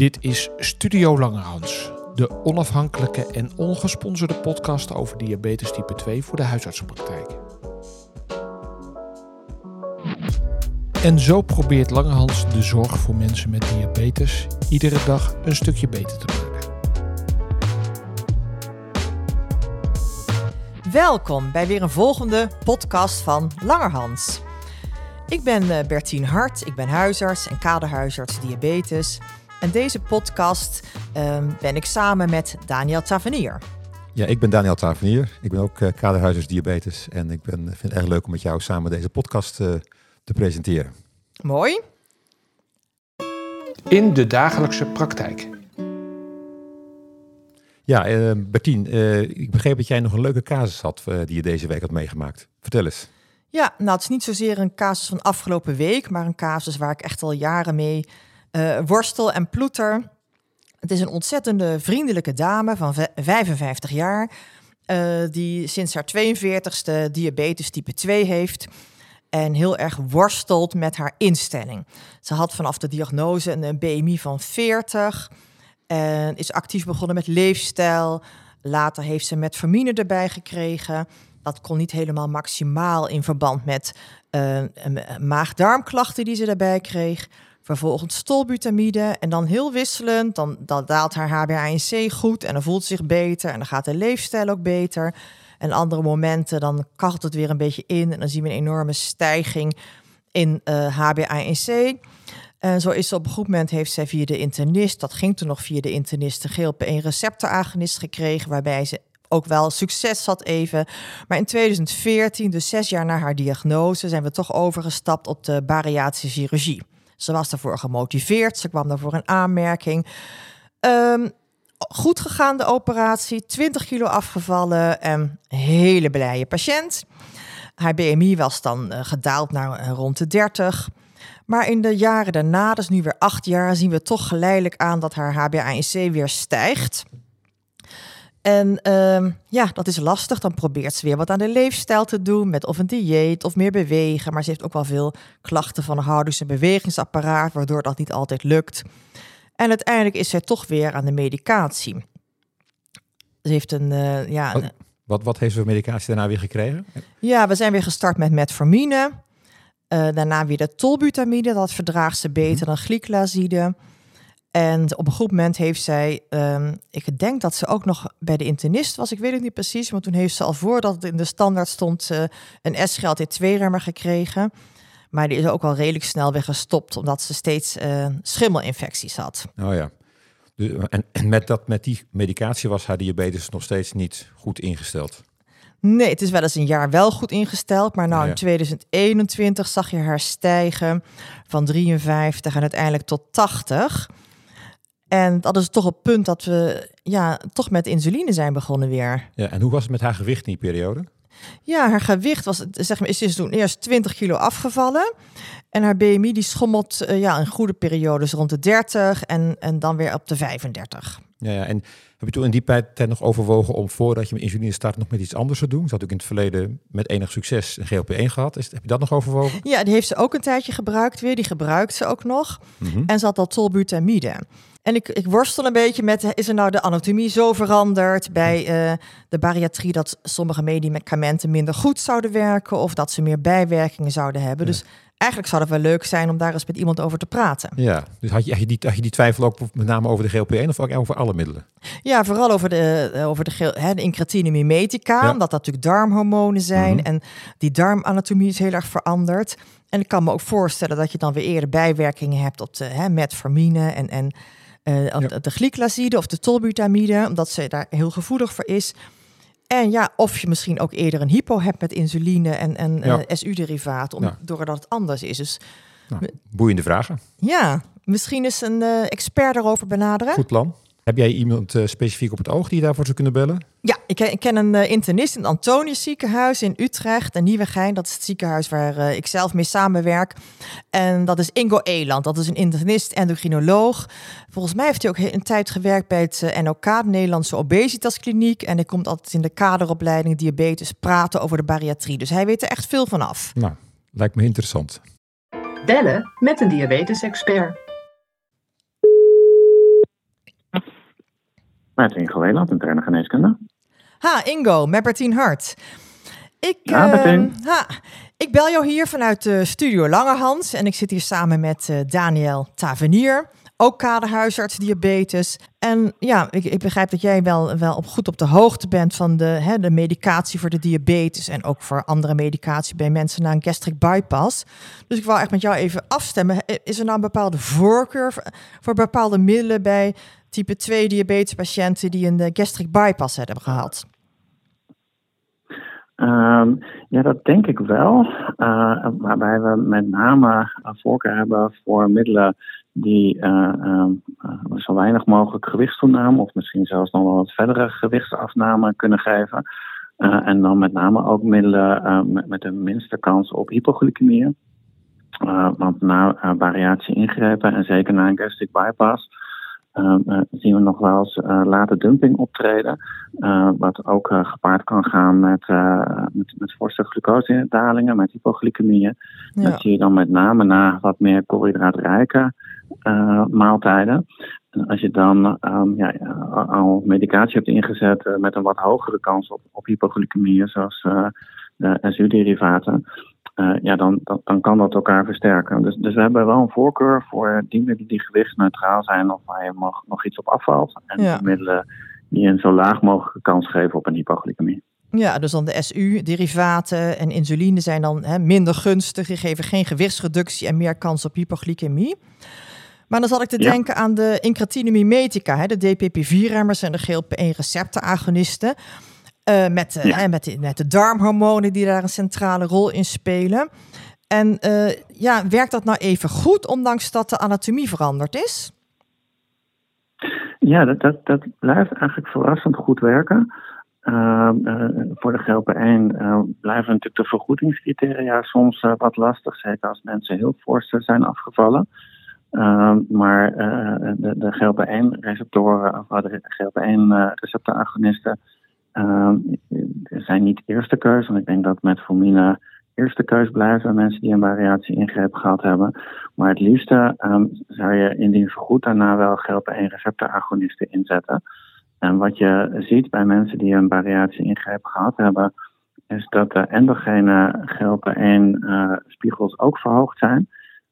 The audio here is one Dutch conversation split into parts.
Dit is Studio Langerhans, de onafhankelijke en ongesponsorde podcast over diabetes type 2 voor de huisartsenpraktijk. En zo probeert Langerhans de zorg voor mensen met diabetes iedere dag een stukje beter te maken. Welkom bij weer een volgende podcast van Langerhans. Ik ben eh, Bertien Hart, ik ben huisarts en kaderhuisarts diabetes. En deze podcast ehm, ben ik samen met Daniel Tavernier. Ja, ik ben Daniel Tavernier. Ik ben ook uh, diabetes. En ik ben, vind het erg leuk om met jou samen deze podcast uh, te presenteren. Mooi. In de dagelijkse praktijk. Ja, uh, Bertien, ik begreep dat jij nog een leuke casus had die je deze week had meegemaakt. Vertel eens. Ja, nou het is niet zozeer een casus van afgelopen week, maar een casus waar ik echt al jaren mee uh, worstel en ploeter. Het is een ontzettende vriendelijke dame van 55 jaar, uh, die sinds haar 42ste diabetes type 2 heeft en heel erg worstelt met haar instelling. Ze had vanaf de diagnose een BMI van 40 en is actief begonnen met leefstijl. Later heeft ze metformine erbij gekregen. Dat kon niet helemaal maximaal in verband met uh, maag-darmklachten die ze daarbij kreeg. Vervolgens stolbutamide en dan heel wisselend. Dan, daalt haar HbA1c goed en dan voelt ze zich beter en dan gaat de leefstijl ook beter. En andere momenten dan kachelt het weer een beetje in en dan zien we een enorme stijging in uh, HbA1c. En zo is ze op een goed moment heeft zij via de internist, dat ging toen nog via de internist, de GLP-1 receptoragonist gekregen, waarbij ze ook wel succes had even. Maar in 2014, dus zes jaar na haar diagnose, zijn we toch overgestapt op de bariatrische chirurgie. Ze was daarvoor gemotiveerd, ze kwam daarvoor in aanmerking. Um, goed gegaan de operatie, 20 kilo afgevallen en hele blije patiënt. Haar BMI was dan uh, gedaald naar uh, rond de 30. Maar in de jaren daarna, dus nu weer acht jaar, zien we toch geleidelijk aan dat haar HbA1c weer stijgt. En uh, ja, dat is lastig. Dan probeert ze weer wat aan de leefstijl te doen, met of een dieet of meer bewegen. Maar ze heeft ook wel veel klachten van een houdings- en bewegingsapparaat, waardoor dat niet altijd lukt. En uiteindelijk is zij toch weer aan de medicatie. Ze heeft een, uh, ja... Wat, wat, wat, heeft ze voor medicatie daarna weer gekregen? Ja, we zijn weer gestart met metformine. Uh, daarna weer de tolbutamide, dat verdraagt ze beter mm-hmm. dan glyclazide. En op een goed moment heeft zij, um, ik denk dat ze ook nog bij de internist was, ik weet het niet precies, maar toen heeft ze al voordat het in de standaard stond uh, een SGLT2-remmer gekregen. Maar die is ook al redelijk snel weer gestopt, omdat ze steeds uh, schimmelinfecties had. Oh ja. En, en met, dat, met die medicatie was haar diabetes nog steeds niet goed ingesteld? Nee, het is wel eens een jaar wel goed ingesteld. Maar nou, ja. in 2021 zag je haar stijgen van 53 en uiteindelijk tot 80. En dat is toch het punt dat we ja, toch met insuline zijn begonnen weer. Ja, en hoe was het met haar gewicht in die periode? Ja, haar gewicht was, zeg maar, is dus toen eerst 20 kilo afgevallen. En haar BMI die schommelt uh, ja, in goede periodes rond de 30 en, en dan weer op de 35. Ja, ja, en heb je toen in die tijd nog overwogen om voordat je met insuline start nog met iets anders te doen? Ze had ook in het verleden met enig succes een GLP-1 gehad. Is, heb je dat nog overwogen? Ja, die heeft ze ook een tijdje gebruikt weer. Die gebruikt ze ook nog. Mm -hmm. En ze had al tolbutamide. En ik, ik worstel een beetje met, is er nou de anatomie zo veranderd bij uh, de bariatrie dat sommige medicamenten minder goed zouden werken of dat ze meer bijwerkingen zouden hebben. Ja. Dus eigenlijk zou het wel leuk zijn om daar eens met iemand over te praten. Ja, dus had je, had je, die, had je die twijfel ook met name over de GLP-1 of ook over alle middelen? Ja, vooral over de, over de, hè, de incretine mimetica, ja. omdat dat natuurlijk darmhormonen zijn. Mm -hmm. En die darmanatomie is heel erg veranderd. En ik kan me ook voorstellen dat je dan weer eerder bijwerkingen hebt op de hè, metformine en, en uh, ja. de glyclazide of de tolbutamide, omdat ze daar heel gevoelig voor is. En ja, of je misschien ook eerder een hypo hebt met insuline en, en ja. uh, SU-derivaat, ja. doordat het anders is. Dus, nou, boeiende vragen. Ja, misschien is een uh, expert daarover benaderen. Goed plan. Heb jij iemand uh, specifiek op het oog die je daarvoor zou kunnen bellen? Ja, ik, ik ken een uh, internist in het Antonius ziekenhuis in Utrecht en Nieuwegein. Dat is het ziekenhuis waar uh, ik zelf mee samenwerk. En dat is Ingo Eland. Dat is een internist, endocrinoloog. Volgens mij heeft hij ook een tijd gewerkt bij het NOK, de Nederlandse Obesitaskliniek. En hij komt altijd in de kaderopleiding diabetes praten over de bariatrie. Dus hij weet er echt veel van af. Nou, lijkt me interessant. Bellen met een diabetes-expert. Met Ingo Weland, interne geneeskunde. Ha, Ingo, met Bertien Hart. Ik, Ja, eh, Bertien. ha, ik bel jou hier vanuit de studio Langerhans en ik zit hier samen met eh, Daniel Tavenier, ook kaderhuisarts diabetes. En ja, ik, ik begrijp dat jij wel, wel op, goed op de hoogte bent van de, hè, de medicatie voor de diabetes en ook voor andere medicatie bij mensen na een gastric bypass. Dus ik wil echt met jou even afstemmen. Eh, Is er nou een bepaalde voorkeur voor, voor bepaalde middelen bij type 2 diabetespatiënten die een eh, gastric bypass hebben gehad? Ehm, ja, dat denk ik wel. Eh, waarbij we met name een voorkeur hebben voor middelen die eh, ehm, eh, zo weinig mogelijk gewichtstoename of misschien zelfs nog wel wat verdere gewichtsafname kunnen geven. Eh, en dan met name ook middelen eh, met, met de minste kans op hypoglycemie. Eh, want na eh, variatie ingrepen en zeker na een gastric bypass eh, eh, zien we nog wel eens eh, late dumping optreden. eh, wat ook eh, gepaard kan gaan met, eh met, met forse glucosedalingen, met hypoglycemieën. Ja. Dat zie je dan met name na wat meer koolhydraatrijke eh, maaltijden. En als je dan ehm, ja, al- medicatie hebt ingezet eh, met een wat hogere kans op, op hypoglycemieën, zoals eh de SU-derivaten, eh, ja, dan, dan, dan kan dat elkaar versterken. Dus, dus we hebben wel een voorkeur voor die middelen die gewichtsneutraal zijn of waar je nog, nog iets op afvalt. En Ja. die middelen die een zo laag mogelijke kans geven op een hypoglycemie. Ja, dus dan de SU-derivaten en insuline zijn dan hè, minder gunstig. Die geven geen gewichtsreductie en meer kans op hypoglycemie. Maar dan zat ik te Ja. denken aan de incretin mimetica, hè, de DPP-4-remmers en de GLP-1-receptoragonisten. Eh met, de, Ja. hè, met, de, met de darmhormonen die daar een centrale rol in spelen. En eh, ja, werkt dat nou even goed, ondanks dat de anatomie veranderd is? Ja, dat, dat, dat blijft eigenlijk verrassend goed werken. Ehm, eh, voor de GLP-1 eh, blijven natuurlijk de vergoedingscriteria soms wat lastig, zeker als mensen heel fors zijn afgevallen. Ehm, maar eh, de, de GLP-1-receptoren, of de GLP-1-receptoragonisten, ehm, zijn niet eerste keus. Want ik denk dat metformine eerste keus blijven, mensen die een variatie-ingreep gehad hebben. Maar het liefste ehm, zou je indien vergoed daarna wel GLP-1-receptoragonisten inzetten. En wat je ziet bij mensen die een variatie-ingreep gehad hebben, is dat de endogene GLP-1-spiegels ook verhoogd zijn.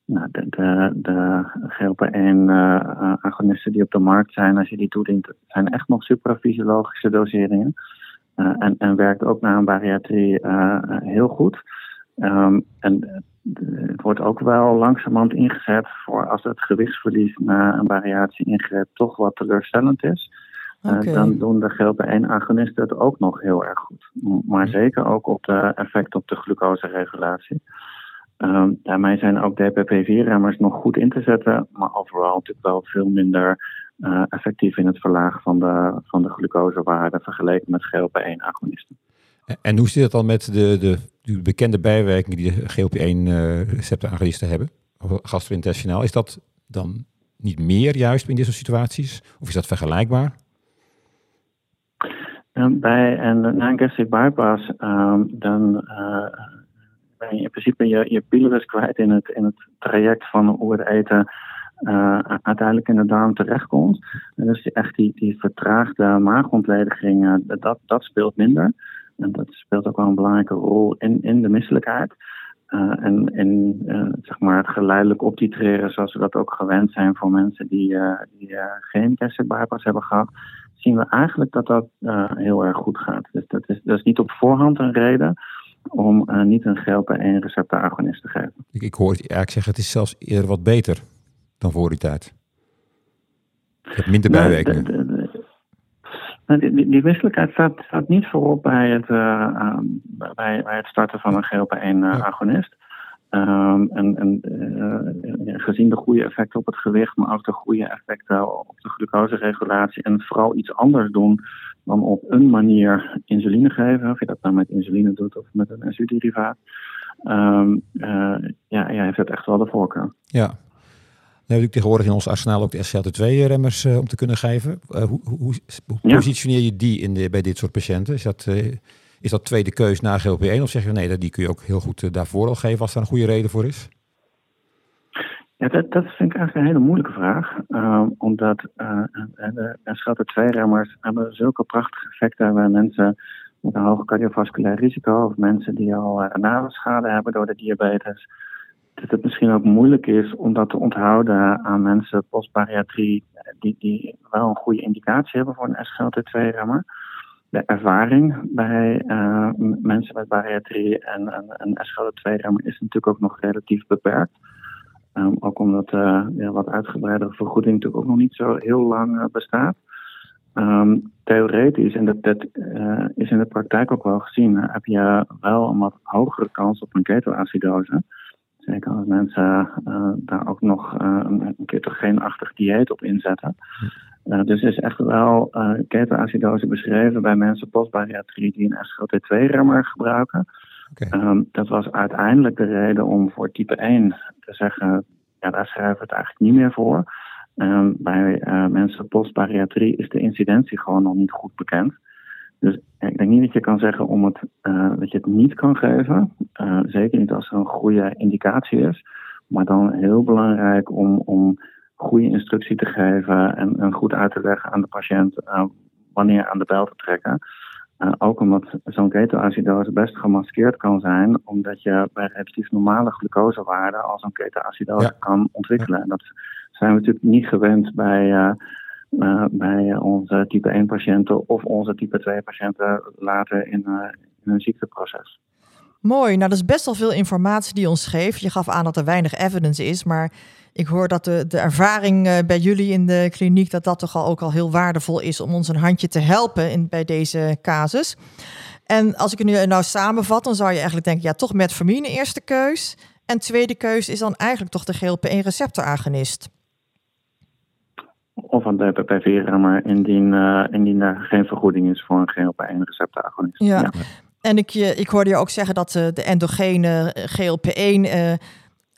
Nou, de de, de GLP-1-agonisten die op de markt zijn, als je die toedient, zijn echt nog suprafysiologische doseringen. Eh, en, en werkt ook na een bariatrie eh, heel goed. Ehm, en eh, het wordt ook wel langzamerhand ingezet voor als het gewichtsverlies na een variatie-ingreep toch wat teleurstellend is. Eh, dan doen de GLP-1-agonisten het ook nog heel erg goed. Maar zeker ook op de effect op de glucoseregulatie. Ehm, daarmee zijn ook DPP-4-remmers nog goed in te zetten, maar overal natuurlijk wel veel minder eh, effectief in het verlagen van de, van de glucosewaarde vergeleken met GLP-1-agonisten. En hoe zit het dan met de, de, de bekende bijwerkingen die de GLP-1-receptoragonisten hebben? Of Gastrointestinaal. Is dat dan niet meer juist in dit soort situaties? Of is dat vergelijkbaar? Ehm, bij een, na een gastric bypass, ehm, dan eh, ben je in principe je, je pylorus kwijt in het, in het traject van hoe het eten eh, uiteindelijk in de darm terechtkomt. En dus echt die, die vertraagde maagontlediging, eh, dat, dat speelt minder. En dat speelt ook wel een belangrijke rol in, in de misselijkheid. Eh, en eh, zeg maar het geleidelijk optitreren, zoals we dat ook gewend zijn voor mensen die, die geen gastric bypass hebben gehad, zien we eigenlijk dat dat heel erg goed gaat. Dus dat is, dat is niet op voorhand een reden om eh, niet een GLP-1-receptoragonist te geven. Ik, ik hoor het eigenlijk zeggen, het is zelfs eerder wat beter dan voor die tijd. Je hebt minder Nou, bijwerkingen. de- de- de- nou, die, wisselijkheid staat, staat niet voorop bij het, eh, ehm, bij, bij het starten van een GLP-1-agonist. Ehm, en en eh, gezien de goede effecten op het gewicht, maar ook de goede effecten op de glucoseregulatie en vooral iets anders doen dan op een manier insuline geven, of je dat nou met insuline doet of met een SU-derivaat, ehm, eh, ja, ja, heeft het echt wel de voorkeur. Ja. We hebben natuurlijk tegenwoordig in ons arsenaal ook de SCL2-remmers eh, om te kunnen geven. Eh, hoe, hoe, hoe Ja. positioneer je die in de, bij dit soort patiënten? Is dat, is dat tweede keus na GLP-1? Of zeg je nee, dat- die kun je ook heel goed daarvoor al geven als daar een goede reden voor is? Ja, dat, dat vind ik eigenlijk een hele moeilijke vraag. Uh, omdat uh, de SGLT2-remmers hebben zulke prachtige effecten bij mensen met een hoog cardiovasculair risico of mensen die al uh, navelschade hebben door de diabetes. Dat het misschien ook moeilijk is om dat te onthouden aan mensen postbariatrie die, die wel een goede indicatie hebben voor een SGLT2-remmer. De ervaring bij mensen met bariatrie en een SGLT2-remmer is natuurlijk ook nog relatief beperkt. Um, ook omdat uh, ja, wat uitgebreidere vergoeding natuurlijk ook nog niet zo heel lang uh, bestaat. Um, theoretisch, en dat, dat uh, is in de praktijk ook wel gezien, heb je wel een wat hogere kans op een ketoacidose. Zeker als mensen daar ook nog een, een ketogeenachtig dieet op inzetten. Dus is echt wel ketoacidose beschreven bij mensen postbariatrie die een SGLT2-remmer gebruiken. Um, dat was uiteindelijk de reden om voor type 1 te zeggen, ja, daar schrijven we het eigenlijk niet meer voor. Um, bij uh, mensen postbariatrie is de incidentie gewoon nog niet goed bekend. Dus ik denk niet dat je kan zeggen om het, uh, dat je het niet kan geven. Uh, zeker niet als er een goede indicatie is. Maar dan heel belangrijk om, om goede instructie te geven en, en goed uit te leggen aan de patiënt wanneer aan de bel te trekken. Uh, ook omdat zo'n ketoacidose best gemaskeerd kan zijn, omdat je bij relatief normale glucosewaarden al zo'n ketoacidose ja. kan ontwikkelen. En dat zijn we natuurlijk niet gewend bij, uh, uh, bij onze type 1 patiënten of onze type 2 patiënten later in, in een ziekteproces. Mooi, nou dat is best wel veel informatie die ons geeft. Je gaf aan dat er weinig evidence is, maar ik hoor dat de, de ervaring uh, bij jullie in de kliniek, dat dat toch al ook al heel waardevol is om ons een handje te helpen in, bij deze casus. En als ik het nu nou samenvat, dan zou je eigenlijk denken, ja, toch metformine eerste keus. En tweede keus is dan eigenlijk toch de GLP-1 receptoragonist. Of een DPP-4-remmer indien, uh, indien er geen vergoeding is voor een GLP-1 receptoragonist. Ja. ja. En ik, ik hoorde je ook zeggen dat uh, de endogene GLP-1 uh,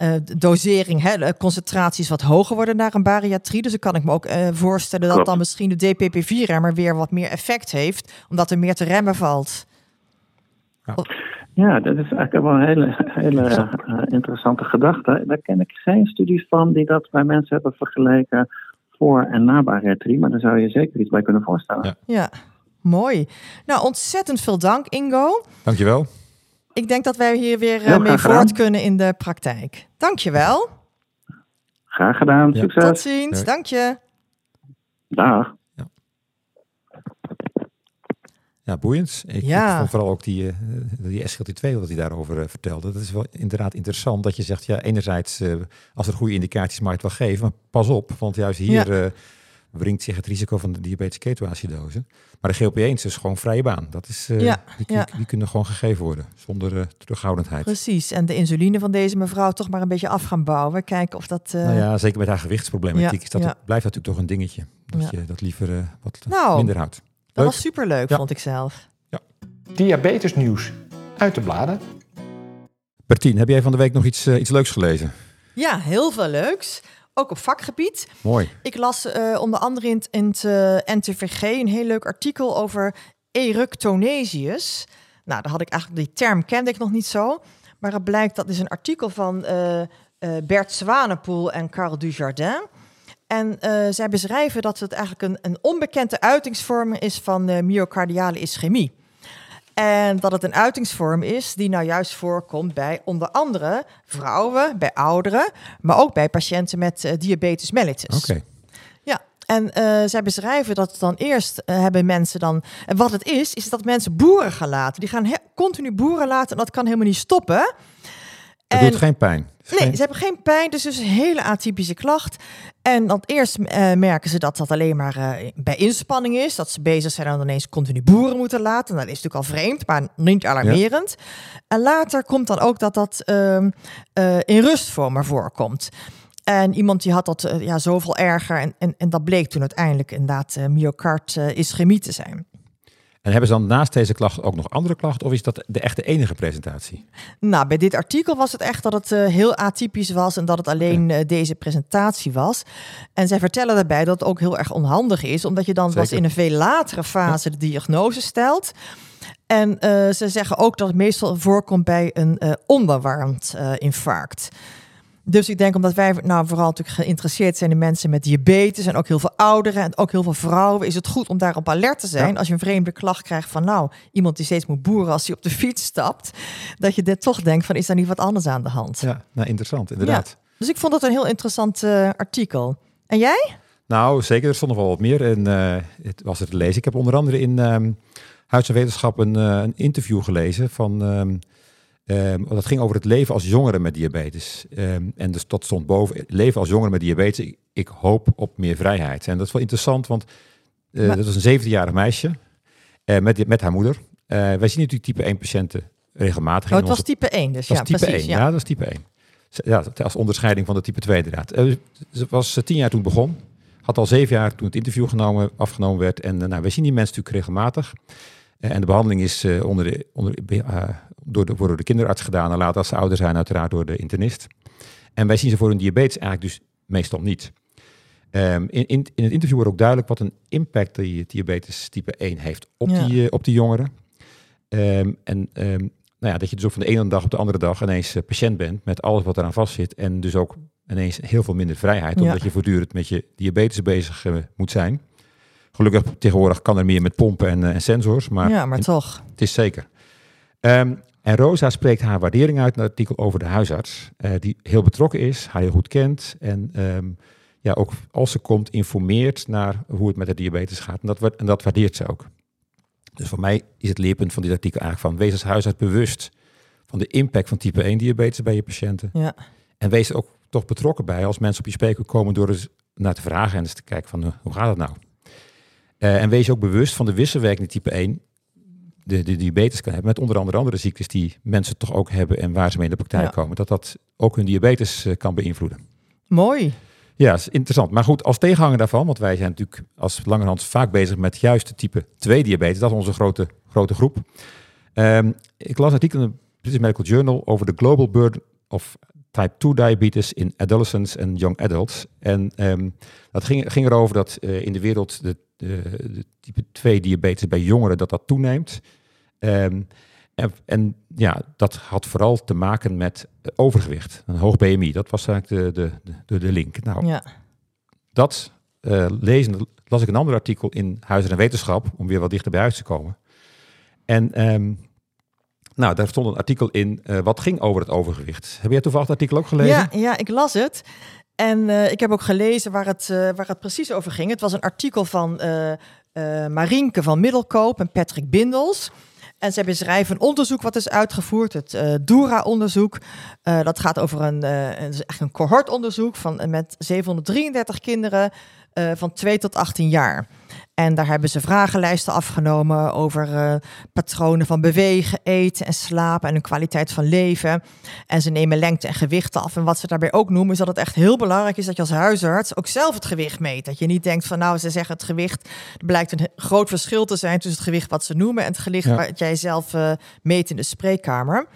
uh, dosering, hè, concentraties wat hoger worden naar een bariatrie. Dus dan kan ik me ook uh, voorstellen dat dan misschien de DPP-4-remmer weer wat meer effect heeft, omdat er meer te remmen valt. Ja, ja dat is eigenlijk wel een hele, hele uh, interessante gedachte. Daar ken ik geen studies van die dat bij mensen hebben vergeleken voor en na bariatrie, maar daar zou je zeker iets bij kunnen voorstellen. Ja, ja. Mooi. Nou, ontzettend veel dank, Ingo. Dankjewel. Ik denk dat wij hier weer uh, mee voort kunnen in de praktijk. Dankjewel. Graag gedaan. Ja. Succes. Tot ziens. Ja. Dank je. Dag. Ja, ja boeiend. Ik, ja. ik vond vooral ook die, uh, die SGLT2 wat hij daarover uh, vertelde. Dat is wel inderdaad interessant dat je zegt, ja, enerzijds als er goede indicaties mag je het wel geven, maar pas op, want juist hier... Wringt zich het risico van de diabetes ketoacidose. Maar de GLP-1 is dus gewoon vrije baan. Dat is, uh, ja, die, ja. die, kunnen gewoon gegeven worden, zonder uh, terughoudendheid. Precies, en de insuline van deze mevrouw toch maar een beetje af gaan bouwen. Kijken of dat... Uh... Nou ja, zeker met haar gewichtsproblematiek. Ja, dat blijft natuurlijk toch een dingetje. Dat je dat liever wat nou, minder houdt. Leuk. Dat was superleuk, vond ik zelf. Ja. Diabetes nieuws uit de bladen. Bertien, heb jij van de week nog iets, iets leuks gelezen? Ja, heel veel leuks ook op vakgebied. Mooi. Ik las uh, onder andere in, in het uh, NTVG een heel leuk artikel over eructonesius. Nou, daar had ik eigenlijk die term kende ik nog niet zo. Maar het blijkt dat is een artikel van uh, Bert Zwanepoel en Carl Dujardin. En zij beschrijven dat het eigenlijk een, een onbekende uitingsvorm is van myocardiale ischemie. En dat het een uitingsvorm is die nou juist voorkomt bij onder andere vrouwen, bij ouderen, maar ook bij patiënten met uh, diabetes mellitus. Oké. Ja, en uh, zij beschrijven dat dan eerst uh, hebben mensen dan. En wat het is, is dat mensen boeren gaan laten. Die gaan continu boeren laten en dat kan helemaal niet stoppen. Het doet geen pijn. Nee, ze hebben geen pijn, dus dus een hele atypische klacht. En dan eerst uh, merken ze dat dat alleen maar uh, bij inspanning is. Dat ze bezig zijn en dan ineens continu boeren moeten laten. Nou, dat is natuurlijk al vreemd, maar niet alarmerend. Ja. En later komt dan ook dat dat uh, in rustvormen voorkomt. En iemand die had dat ja, zoveel erger. En, en, en dat bleek toen uiteindelijk inderdaad myocard ischemie te zijn. En hebben ze dan naast deze klacht ook nog andere klachten? Of is dat de echte enige presentatie? Nou, bij dit artikel was het echt dat het uh, heel atypisch was en dat het alleen uh, deze presentatie was. En zij vertellen daarbij dat het ook heel erg onhandig is, omdat je dan pas in een veel latere fase ja. de diagnose stelt. En uh, ze zeggen ook dat het meestal voorkomt bij een onderwarmd infarct. Dus ik denk omdat wij nou vooral natuurlijk geïnteresseerd zijn in mensen met diabetes en ook heel veel ouderen en ook heel veel vrouwen, is het goed om daarop alert te zijn. Ja. Als je een vreemde klacht krijgt van nou, iemand die steeds moet boeren als hij op de fiets stapt, dat je dit toch denkt van is er niet wat anders aan de hand. Ja, nou interessant, inderdaad. Dus ik vond dat een heel interessant eh, artikel. En jij? Nou, zeker. Er stond nog wel wat meer. En eh, het was er te lezen. Ik heb onder andere in ehm Huis en Wetenschap een, eh, een interview gelezen van. ehm, ehm, dat ging over het leven als jongere met diabetes. Ehm, en dus dat stond boven. Leven als jongere met diabetes. Ik, ik hoop op meer vrijheid. En dat is wel interessant, want Maar- dat is een 17-jarig meisje eh, met, met haar moeder. Eh, wij zien natuurlijk type 1 patiënten regelmatig. Oh, in het was type 1 dus. dat ja, type precies. 1. Ja. dat is type 1. Z- Ja, als onderscheiding van de type 2 inderdaad. Ze was tien jaar toen het begon. Had al zeven jaar toen het interview genomen, afgenomen werd. En nou, we zien die mensen natuurlijk regelmatig. En de behandeling is onder de, onder, de- door, de, wordt door de kinderarts gedaan. En later als ze ouder zijn uiteraard door de internist. En wij zien ze voor hun diabetes eigenlijk dus meestal niet. Ehm, in, in, in het interview wordt ook duidelijk wat een impact die diabetes type 1 heeft op, Ja. die, eh, op die jongeren. Ehm, en ehm, nou ja, dat je dus ook van de ene dag op de andere dag ineens eh, patiënt bent met alles wat eraan vastzit. En dus ook ineens heel veel minder vrijheid, Ja. omdat je voortdurend met je diabetes bezig eh, moet zijn. Gelukkig tegenwoordig kan er meer met pompen en, en sensors, maar ja, maar toch. het is zeker. En Rosa spreekt haar waardering uit in een artikel over de huisarts, eh, die heel betrokken is, haar heel goed kent en ehm, ja, ook als ze komt informeert naar hoe het met de diabetes gaat. En dat, en dat waardeert ze ook. Dus voor mij is het leerpunt van dit artikel eigenlijk van wees als huisarts bewust van de impact van type 1 diabetes bij je patiënten. Ja. En wees er ook toch betrokken bij als mensen op je spreker komen door eens naar te vragen en eens te kijken van eh, hoe gaat het nou? Eh, en wees je ook bewust van de wisselwerking die type 1 de, de diabetes kan hebben, met onder andere andere ziektes die mensen toch ook hebben en waar ze mee in de praktijk Ja. komen, dat dat ook hun diabetes eh, kan beïnvloeden. Mooi. Ja, is interessant. Maar goed, als tegenhanger daarvan, want wij zijn natuurlijk als Langerhans vaak bezig met juist de type 2 diabetes, dat is onze grote, grote groep. Ehm, ik las een artikel in de British Medical Journal over de global burden of type 2 diabetes in adolescents en young adults. En ehm, dat ging, ging erover dat eh, in de wereld de, de, de type 2 diabetes bij jongeren dat dat toeneemt. Ehm, en, en ja, dat had vooral te maken met overgewicht, een hoog BMI. Dat was eigenlijk de, de, de, de link. Nou, Ja. dat eh, lezen las ik een ander artikel in Huis en Wetenschap, om weer wat dichter bij huis te komen. En ehm, nou, daar stond een artikel in eh, wat ging over het overgewicht. Heb jij toevallig het artikel ook gelezen? Ja, ja, ik las het. En eh, ik heb ook gelezen waar het, waar het precies over ging. Het was een artikel van Marienke van Middelkoop en Patrick Bindels. En zij beschrijven een onderzoek wat is uitgevoerd, het eh Dura-onderzoek. Eh, dat gaat over een, eh, het is echt een cohortonderzoek van, eh, met 733 kinderen eh, van 2 tot 18 jaar. En daar hebben ze vragenlijsten afgenomen over eh, patronen van bewegen, eten en slapen en hun kwaliteit van leven. En ze nemen lengte en gewichten af. En wat ze daarbij ook noemen, is dat het echt heel belangrijk is dat je als huisarts ook zelf het gewicht meet. Dat je niet denkt van nou, ze zeggen het gewicht. Er blijkt een groot verschil te zijn tussen het gewicht wat ze noemen en het gewicht Ja. wat jij zelf eh, meet in de spreekkamer.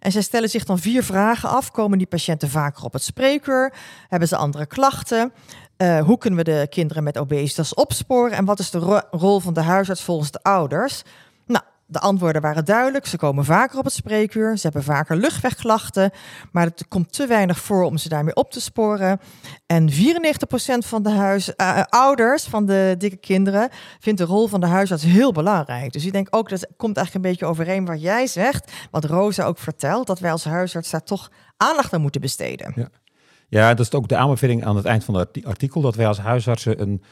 En zij stellen zich dan vier vragen af. Komen die patiënten vaker op het spreekuur? Hebben ze andere klachten? Eh, hoe kunnen we de kinderen met obesitas opsporen? En wat is de ro- rol van de huisarts volgens de ouders? Nou, de antwoorden waren duidelijk. Ze komen vaker op het spreekuur. Ze hebben vaker luchtwegklachten. Maar het komt te weinig voor om ze daarmee op te sporen. En 94% van de huis, eh, ouders van de dikke kinderen vindt de rol van de huisarts heel belangrijk. Dus ik denk ook dat komt eigenlijk een beetje overeen wat jij zegt. Wat Rosa ook vertelt. Dat wij als huisarts daar toch aandacht aan moeten besteden. Ja, dat is ook de aanbeveling aan het eind van het artikel, dat wij als huisartsen een,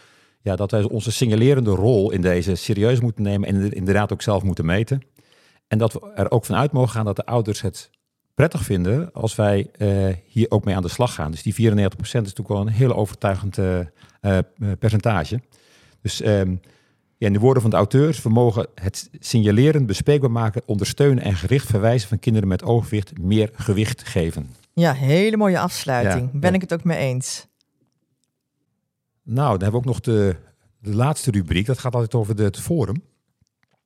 ja, dat wij onze signalerende rol in deze serieus moeten nemen en inderdaad ook zelf moeten meten. En dat we er ook vanuit mogen gaan dat de ouders het prettig vinden als wij eh, hier ook mee aan de slag gaan. Dus die 94% is natuurlijk wel een heel overtuigend eh, eh, percentage. Dus ehm, ja, in de woorden van de auteurs, we mogen het signaleren, bespreekbaar maken, ondersteunen en gericht verwijzen van kinderen met overgewicht meer gewicht geven. Ja, hele mooie afsluiting. Ja, ben ja. ik het ook mee eens. Nou, dan hebben we ook nog de, de laatste rubriek. Dat gaat altijd over de, het forum.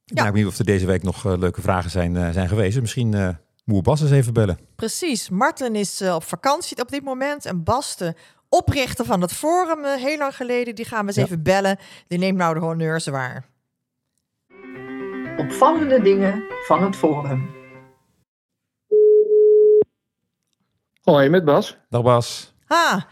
Ik Ja. ben benieuwd of er deze week nog eh, leuke vragen zijn, eh, zijn geweest. Misschien eh moet Bas eens even bellen. Precies. Martin is op vakantie op dit moment. En Bas, de oprichter van het forum, heel lang geleden, die gaan we eens Ja. even bellen. Die neemt nou de honneurs waar. Opvallende dingen van het Forum. Hoi, met Bas. Dag Bas. Ah,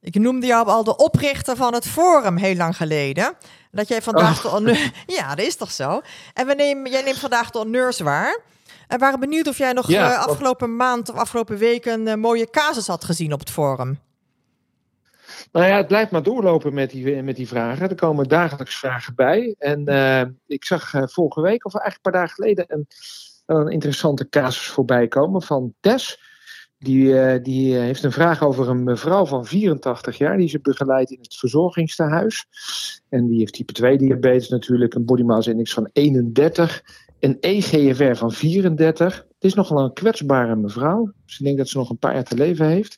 ik noemde jou al de oprichter van het Forum heel lang geleden. Dat jij vandaag de honneur... Ja, dat is toch zo? En we nemen, jij neemt vandaag de honneurs waar. En waren benieuwd of jij nog Ja, eh, afgelopen maand of afgelopen week een eh, mooie casus had gezien op het Forum. Nou ja, het blijft maar doorlopen met die, met die vragen. Er komen dagelijks vragen bij. En eh, ik zag eh, vorige week, of eigenlijk een paar dagen geleden, een, een interessante casus voorbij komen van Tess. Die, eh, die eh, heeft een vraag over een mevrouw van 84 jaar. Die ze begeleidt in het verzorgingstehuis. En die heeft type 2 diabetes natuurlijk, een body mass index van 31. Een EGFR van 34. Het is nogal een kwetsbare mevrouw. Ze denkt dat ze nog een paar jaar te leven heeft.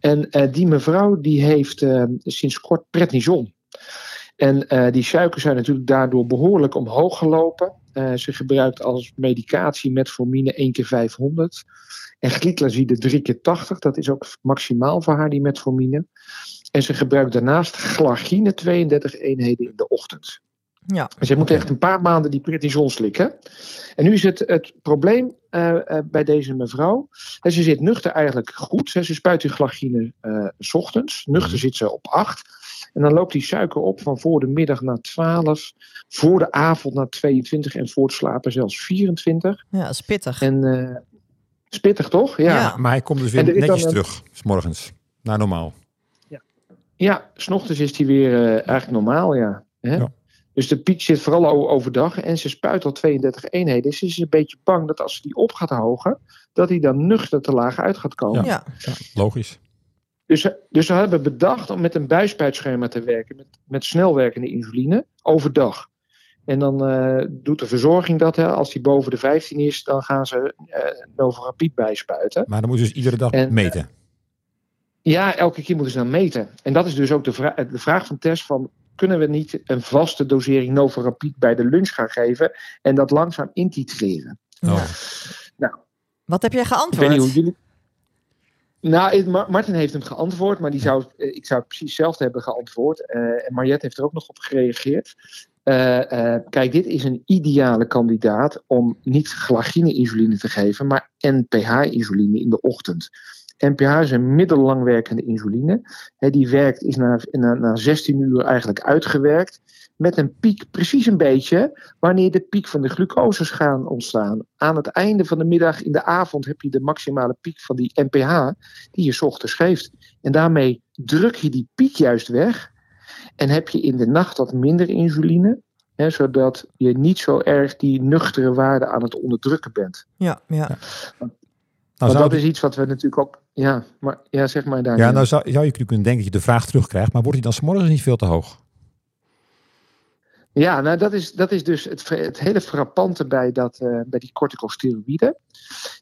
En eh, die mevrouw die heeft sinds kort prednison. En die suikers zijn natuurlijk daardoor behoorlijk omhoog gelopen. Eh, ze gebruikt als medicatie metformine 1 keer 500. En glyclazide 3 keer 80. Dat is ook maximaal voor haar, die metformine. En ze gebruikt daarnaast glargine 32 eenheden in de ochtend. Ja. Dus je moet echt een paar maanden die prednison slikken. En nu is het, het probleem eh, eh, bij deze mevrouw. hè, ze zit nuchter eigenlijk goed. hè, Ze spuit die glargine eh, s ochtends. Nuchter zit ze op 8. En dan loopt die suiker op van voor de middag naar 12. Voor de avond naar 22. En voor het slapen zelfs 24. Ja, dat is pittig. En eh spittig toch? Ja. Ja. Maar hij komt dus weer er dan netjes een- terug, s morgens, naar normaal. Ja, s ochtends is die weer eh, eigenlijk normaal, ja. Hè? Ja. Dus de piek zit vooral overdag en ze spuit al 32 eenheden. Dus ze is een beetje bang dat als ze die op gaat hogen, dat hij dan nuchter te laag uit gaat komen. Ja. Ja, logisch. Dus, ze- dus ze hebben bedacht om met een buispuitschema te werken, met, met snelwerkende insuline, overdag. En dan eh, doet de verzorging dat. Hè. Als die boven de 15 is, dan gaan ze eh Novorapid bijspuiten. Maar dan moet je dus iedere dag En, meten. Ja, elke keer moeten ze dan meten. En dat is dus ook de, vra- de vraag van Tess van... kunnen we niet een vaste dosering Novorapid bij de lunch gaan geven... en dat langzaam intitreren? Ja. Oh. Nou. Wat heb jij Ik weet geantwoord? niet hoe jullie... Nou, Martin heeft hem geantwoord, maar die zou, eh, ik zou precies hetzelfde hebben geantwoord. Eh, en Mariette heeft er ook nog op gereageerd. Eh, kijk, dit is een ideale kandidaat om niet glagine-insuline te geven, maar NPH-insuline in de ochtend. NPH is een middellangwerkende insuline. Hè, die werkt, is na, na, na 16 uur eigenlijk uitgewerkt. Met een piek, precies een beetje, wanneer de piek van de glucoses gaan ontstaan. Aan het einde van de middag, in de avond, heb je de maximale piek van die NPH die je 's ochtends geeft. En daarmee druk je die piek juist weg. En heb je in de nacht wat minder insuline. Hè, zodat je niet zo erg die nuchtere waarde aan het onderdrukken bent. Ja, ja. Nou, dat is iets wat we natuurlijk ook. Ja, maar ja, zeg maar daar. ja, nou zou, zou je kunnen denken dat je de vraag terugkrijgt, maar wordt die dan 's morgens niet veel te hoog? Ja, nou dat is, dat is dus het, het hele frappante bij, dat, eh, bij die corticosteroïden.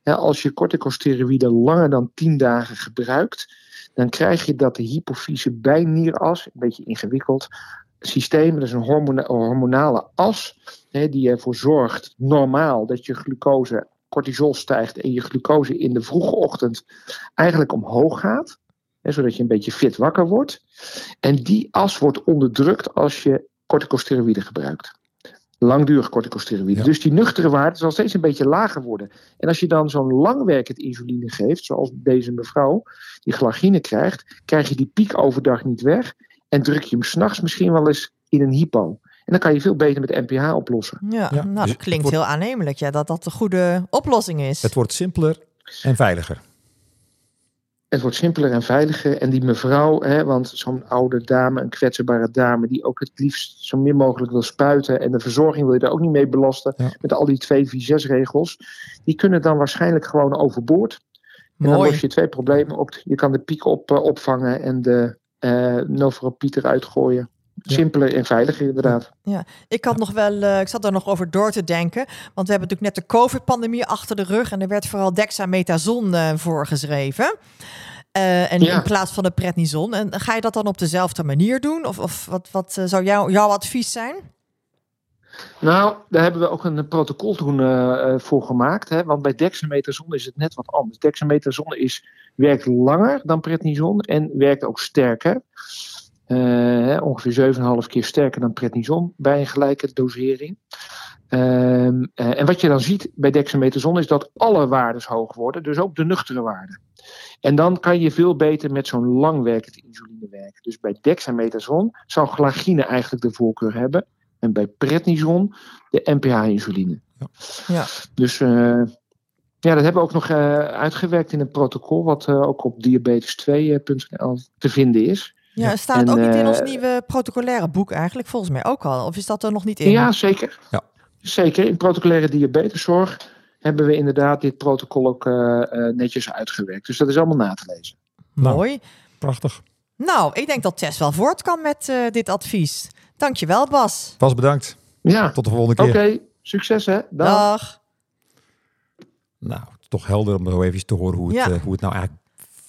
Ja, als je corticosteroïden langer dan 10 dagen gebruikt, dan krijg je dat de hypofyse bijnieras, een beetje ingewikkeld systeem, dat is een hormona- hormonale as, hè, die ervoor zorgt normaal dat je glucose, cortisol stijgt en je glucose in de vroege ochtend eigenlijk omhoog gaat. Hè, zodat je een beetje fit wakker wordt. En die as wordt onderdrukt als je corticosteroïden gebruikt. Langdurig corticosteroïden. Ja. Dus die nuchtere waarde zal steeds een beetje lager worden. En als je dan zo'n langwerkend insuline geeft, zoals deze mevrouw, die glagine krijgt, krijg je die piek overdag niet weg. En druk je hem s'nachts misschien wel eens in een hypo. En dan kan je veel beter met NPH oplossen. ja. Ja, nou, dus dat het klinkt wordt- heel aannemelijk. Ja, dat dat de goede oplossing is. Het wordt simpeler en veiliger. Het wordt simpeler en veiliger. En die mevrouw, hè, want zo'n oude dame, een kwetsbare dame, die ook het liefst zo min mogelijk wil spuiten. En de verzorging wil je daar ook niet mee belasten. Ja. Met al die 2-4-6 regels. Die kunnen dan waarschijnlijk gewoon overboord. En dan los je twee problemen op. Je kan de piek op, eh, opvangen en de eh Novorapid eruit gooien. Ja. Simpeler en veiliger inderdaad. Ik had nog wel, eh, ik zat er nog over door te denken. Want we hebben natuurlijk net de COVID-pandemie achter de rug. En er werd vooral dexamethason eh voorgeschreven. Eh, en Ja. in plaats van de prednison. En ga je dat dan op dezelfde manier doen? Of, of wat, wat zou jou, jouw advies zijn? Nou, daar hebben we ook een protocol toen voor gemaakt. Hè? Want bij dexamethason is het net wat anders. Dexamethason is, werkt langer dan prednison en werkt ook sterker. Eh, hè, ongeveer 7,5 keer sterker dan prednison bij een gelijke dosering. Ehm, eh, en wat je dan ziet bij dexamethason is dat alle waarden hoog worden, dus ook de nuchtere waarden. En dan kan je veel beter met zo'n langwerkend insuline werken. Dus bij dexamethason zou glagine eigenlijk de voorkeur hebben. En bij prednison de NPH-insuline. Ja. Ja. Dus eh, ja, dat hebben we ook nog uitgewerkt in een protocol, wat ook op diabetes2.nl te vinden is. Ja, staat het en, ook niet in eh, ons nieuwe protocolaire boek eigenlijk? Volgens mij ook al. Of is dat er nog niet in? Ja, zeker. Ja. Zeker. In protocolaire diabeteszorg hebben we inderdaad dit protocol ook eh, eh, netjes uitgewerkt. Dus dat is allemaal na te lezen. Nou. Mooi. Prachtig. Nou, ik denk dat Tess wel voort kan met eh, dit advies. Dankjewel, Bas. Bas, bedankt. Ja, Tot de volgende oké. keer. Succes hè. Dag. Dag. Nou, toch helder om zo even te horen hoe het, Ja. eh, hoe het nou eigenlijk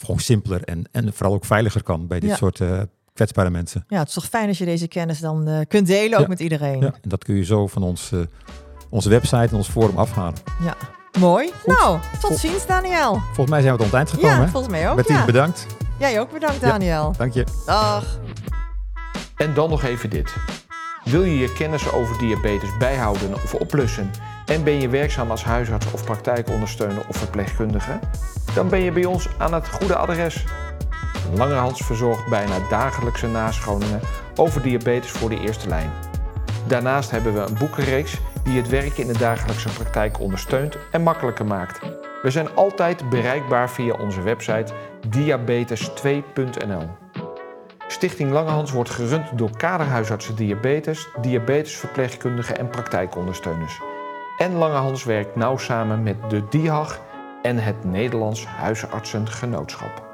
gewoon simpeler en, en vooral ook veiliger kan bij dit Ja. soort eh, kwetsbare mensen. Ja, het is toch fijn als je deze kennis dan eh, kunt delen, ook Ja. met iedereen. Ja, en dat kun je zo van ons, eh, onze website en ons forum afhalen. Mooi. Nou, tot ziens, Daniel. Volgens mij zijn we tot het eind gekomen. Ja, hè? volgens mij ook. Ja. bedankt. Jij ook bedankt, Ja. Daniel. Dank je. Dag. En dan nog even dit. Wil je je kennis over diabetes bijhouden of oplussen en ben je werkzaam als huisarts of praktijkondersteuner of verpleegkundige? Dan ben je bij ons aan het goede adres. Langerhans verzorgt bijna dagelijkse nascholingen over diabetes voor de eerste lijn. Daarnaast hebben we een boekenreeks die het werken in de dagelijkse praktijk ondersteunt en makkelijker maakt. We zijn altijd bereikbaar via onze website diabetes2.nl. Stichting Langehans wordt gerund door kaderhuisartsen diabetes, diabetesverpleegkundigen en praktijkondersteuners. En Langehans werkt nauw samen met de DIHAG en het Nederlands Huisartsengenootschap.